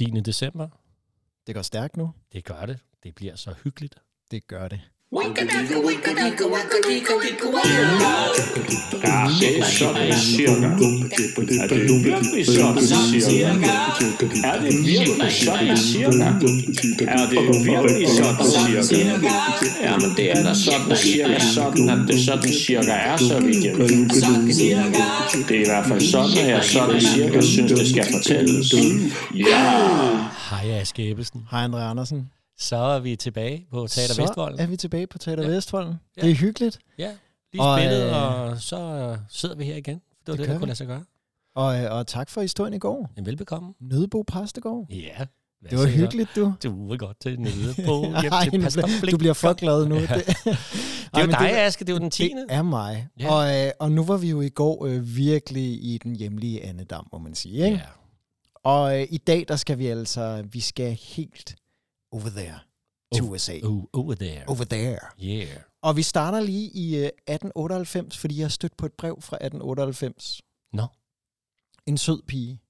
10. december. Det går stærkt nu. Det gør det. Det bliver så hyggeligt. Det gør det. Ja, det er sådan cirka. Er det virkelig sådan cirka? Er det virkelig sådan cirka? Er det virkelig sådan cirka? Ja, men det er da sådan cirka sådan, at det sådan cirka er, så vidt jeg ved. Det er i hvert fald sådan, at jeg sådan cirka synes, det skal fortælles. Ja! Hej, Aske Ebbesen. Hej, Andre Andersen. Så er vi tilbage på Teater Så Vestvolden. er vi tilbage på Teater Ja. Vestvolden. Ja. Det er hyggeligt. Ja, lige Og, spillet, øh, og så sidder vi her igen. Det var det det, der kunne lade sig gøre. Og, øh, og tak for historien i går. En velbekomme. Nødebo Præstegård. Ja. Det var hyggeligt, du. Du er godt til nede på hjem til Pastor du bliver for glad nu. Ja. Det, Det er jo dig, Aske. Det er jo den 10. Det er mig. Ja. Og, øh, og nu var vi jo i går øh, virkelig i den hjemlige andedam, må man sige. Ikke? Ja. Og øh, i dag, der skal vi altså, vi skal helt over there to Oh, USA. Oh, over there. Over there. Yeah. Og vi starter lige i øh, 1898, fordi jeg har stødt på et brev fra 1898. Nå, En sød pige,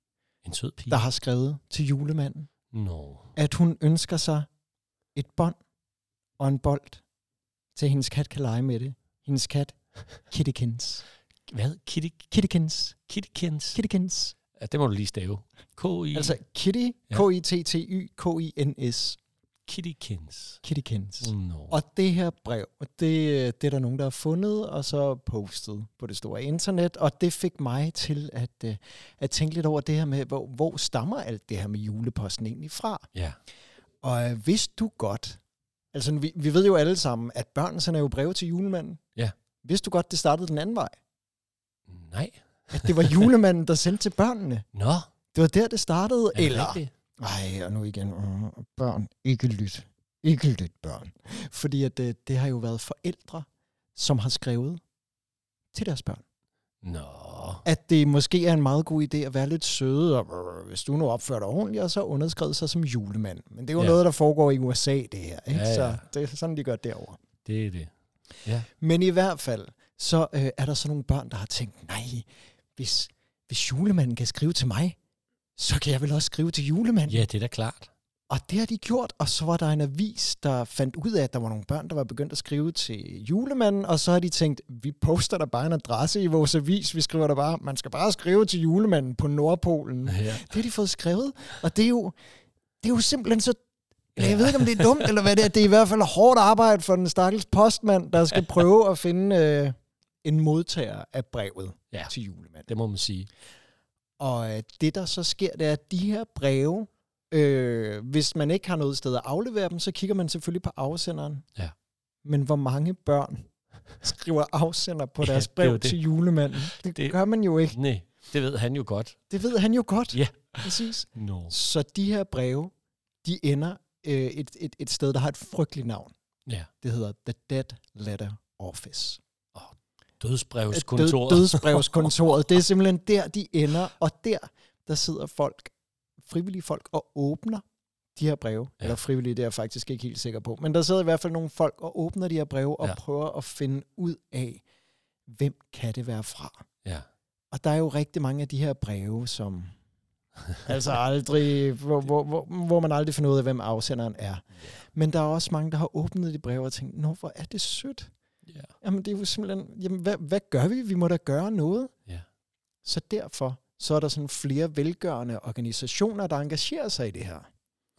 en sød pige. der har skrevet til julemanden, Nå. at hun ønsker sig et bånd og en bold, til hendes kat kan lege med det. Hendes kat, Kittykins. Hvad? Kitty, Kittykins. Kittykins? Kittykins. Ja, det må du lige stave. K-I... Altså Kitty, Ja. K-I-T-T-Y, K-I-N-S. Kittykins. Kittykins. Nå. Og det her brev, det, det er der nogen, der har fundet, og så postet på det store internet, og det fik mig til at, øh, at tænke lidt over det her med, hvor, hvor stammer alt det her med juleposten egentlig fra? Ja. Og øh, vidste du godt, altså vi, vi ved jo alle sammen, at børn sender jo breve til julemanden. Ja. Vidste du godt, det startede den anden vej? Nej. At det var julemanden, der sendte til børnene. Nå. Det var der, det startede. Er Eller, rigtigt? Ej, og nu igen, øh, børn, ikke lyt. Ikke lyt, børn. Fordi at, øh, det har jo været forældre, som har skrevet til deres børn. Nå. At det måske er en meget god idé at være lidt søde, og hvis du nu opfører dig ordentligt, og så underskrevet sig som julemand. Men det er jo Ja. ja. noget, der foregår i USA, det her. Ikke? Ja, ja. Så det er sådan, de gør derovre. Det er det. Ja. Men i hvert fald, så øh, er der så nogle børn, der har tænkt, nej, hvis, hvis julemanden kan skrive til mig, så kan jeg vel også skrive til julemanden. Ja, det er da klart. Og det har de gjort, og så var der en avis, der fandt ud af, at der var nogle børn, der var begyndt at skrive til julemanden, og så har de tænkt, vi poster der bare en adresse i vores avis, vi skriver der bare, man skal bare skrive til julemanden på Nordpolen. Ja. Det har de fået skrevet, og det er jo, det er jo simpelthen så jeg ved ikke, om det er dumt, eller hvad det er. Det er i hvert fald hårdt arbejde for den stakkels postmand, der skal prøve at finde øh, en modtager af brevet Ja. til julemanden. Det må man sige. Og øh, det, der så sker, det er, at de her breve, øh, hvis man ikke har noget sted at aflevere dem, så kigger man selvfølgelig på afsenderen. Ja. Men hvor mange børn skriver afsender på Ja, deres er jo brev til julemanden? Det, Det- gør man jo ikke. Nej, det ved han jo godt. Det ved han jo godt. Ja. Præcis. Nå. Så de her breve, de ender øh, et, et, et sted, der har et frygteligt navn. Ja. Det hedder The Dead Letter Office. Dødsbrevskontoret. Død, dødsbrevskontoret. Det er simpelthen der, de ender. Og der, der sidder folk, frivillige folk, og åbner de her breve. Ja. Eller frivillige, det er jeg faktisk ikke helt sikker på. Men der sidder i hvert fald nogle folk og åbner de her breve og ja. prøver at finde ud af, hvem kan det være fra. Ja. Og der er jo rigtig mange af de her breve, som altså aldrig, hvor, hvor, hvor, hvor man aldrig finder ud af, hvem afsenderen er. Men der er også mange, der har åbnet de breve og tænkt, nå, hvor er det sødt. Ja. Jamen, det er jo simpelthen, jamen, hvad, hvad gør vi? Vi må da gøre noget. Ja. Så derfor, så er der sådan flere velgørende organisationer, der engagerer sig i det her.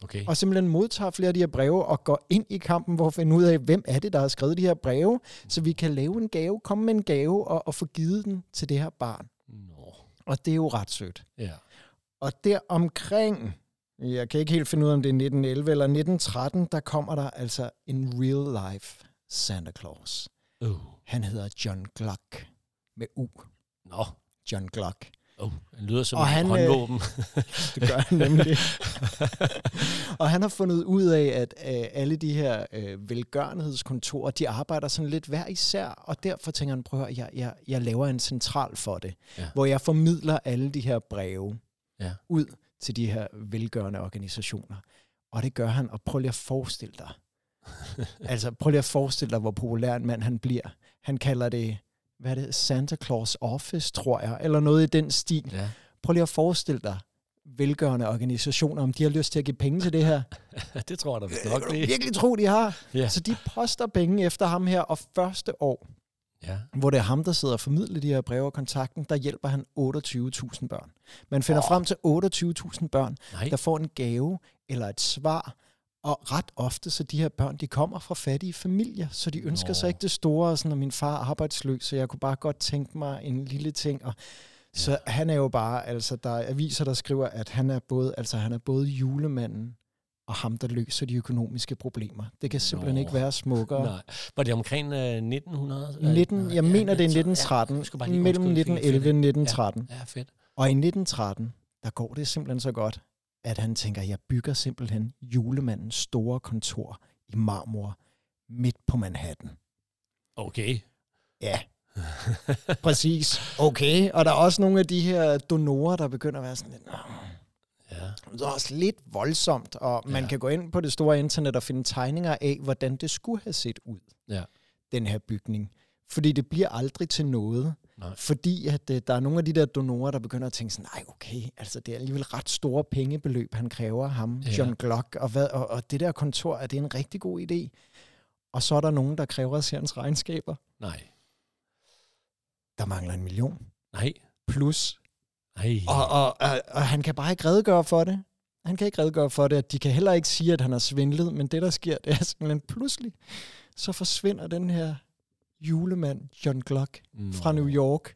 Okay. Og simpelthen modtager flere af de her breve og går ind i kampen, hvor at finde ud af, hvem er det, der har skrevet de her breve, så vi kan lave en gave, komme med en gave og, og få givet den til det her barn. Nå. Og det er jo ret sødt. Ja. Og der omkring, jeg kan ikke helt finde ud af, om det er 1911 eller 1913, der kommer der altså en real life Santa Claus. Uh. Han hedder John Gluck med U. Nå. John Gluck. Oh, han lyder som Og han, øh, håndvåben. Det gør han nemlig. og han har fundet ud af, at øh, alle de her øh, velgørenhedskontorer, de arbejder sådan lidt hver især, og derfor tænker han, prøv at høre, jeg, jeg, jeg laver en central for det, Ja. hvor jeg formidler alle de her breve Ja. ud til de her velgørende organisationer. Og det gør han, og prøv lige at forestille dig. altså, prøv lige at forestille dig, hvor populær en mand han bliver. Han kalder det, hvad er det, Santa Claus Office, tror jeg, eller noget i den stil. ja. Prøv lige at forestille dig, velgørende organisationer, om de har lyst til at give penge til det her. det tror jeg da vist Det nok lige. virkelig tro, de har. Ja. Så de poster penge efter ham her, og første år, Ja. hvor det er ham, der sidder og formidler de her breve og kontakten, der hjælper han 28.000 børn. Man finder Åh. frem til 28.000 børn, Nej. der får en gave eller et svar, og ret ofte, så de her børn, de kommer fra fattige familier, så de ønsker Nå. sig ikke det store, sådan, og min far er arbejdsløs, så jeg kunne bare godt tænke mig en lille ting, og så han er jo bare, altså der er aviser, der skriver, at han er både, altså han er både julemanden og ham, der løser de økonomiske problemer. Det kan simpelthen Nå. ikke være smukkere. Nej. Var det omkring øh, 1900? Øh, 19, nej, jeg ja, mener, det er 1913. 1913, Ja, mellem undskyld, fik jeg 1911 og fedt. 1913. Ja, fedt. Og i 1913, der går det simpelthen så godt, at han tænker, jeg bygger simpelthen julemandens store kontor i marmor midt på Manhattan. Okay. Ja, præcis. Okay, og der er også nogle af de her donorer, der begynder at være sådan lidt, "Nå, Ja. det er også lidt voldsomt, og man Ja. kan gå ind på det store internet og finde tegninger af, hvordan det skulle have set ud, Ja. den her bygning. Fordi det bliver aldrig til noget. Nej. Fordi at øh, der er nogle af de der donorer, der begynder at tænke sådan, nej okay, altså det er alligevel ret store pengebeløb, han kræver ham, Ja. John Glock, og, hvad, og, og det der kontor, er det en rigtig god idé? Og så er der nogen, der kræver at se hans regnskaber. Nej. Der mangler en million Nej. plus. Nej. Og, og, og, og han kan bare ikke redegøre for det. Han kan ikke redegøre for det, og de kan heller ikke sige, at han har svindlet, men det, der sker, det er simpelthen pludselig, så forsvinder den her julemand, John Glock, Nå. fra New York,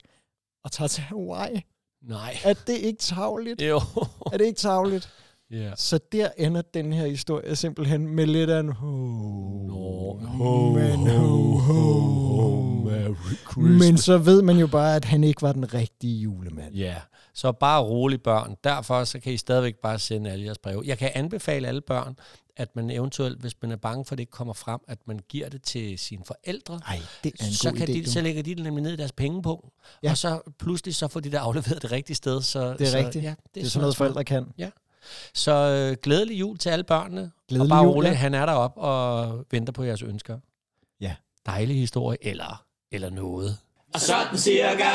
og tager til Hawaii. Nej. Er det ikke tavligt? Jo. Er det ikke tavligt? ja. Så der ender den her historie simpelthen med lidt af en ho. Men ho, ho, ho. Merry Men så ved man jo bare, at han ikke var den rigtige julemand. Ja, så bare rolig børn. Derfor så kan I stadigvæk bare sende alle jeres breve. Jeg kan anbefale alle børn, at man eventuelt, hvis man er bange for, at det ikke kommer frem, at man giver det til sine forældre. Nej, det er en så, god kan idé, de, så lægger de det nemlig ned i deres pengepunkt, Ja. ja. og så pludselig så får de det afleveret det rigtige sted. Så, Det er så, rigtigt. Ja, det, Det er sådan noget, forældre kan. Så øh, glædelig jul til alle børnene. Glædelig og bare jul, rolig, ja. han er deroppe og venter på jeres ønsker. Ja. Dejlig historie, eller, eller noget. Og sådan cirka.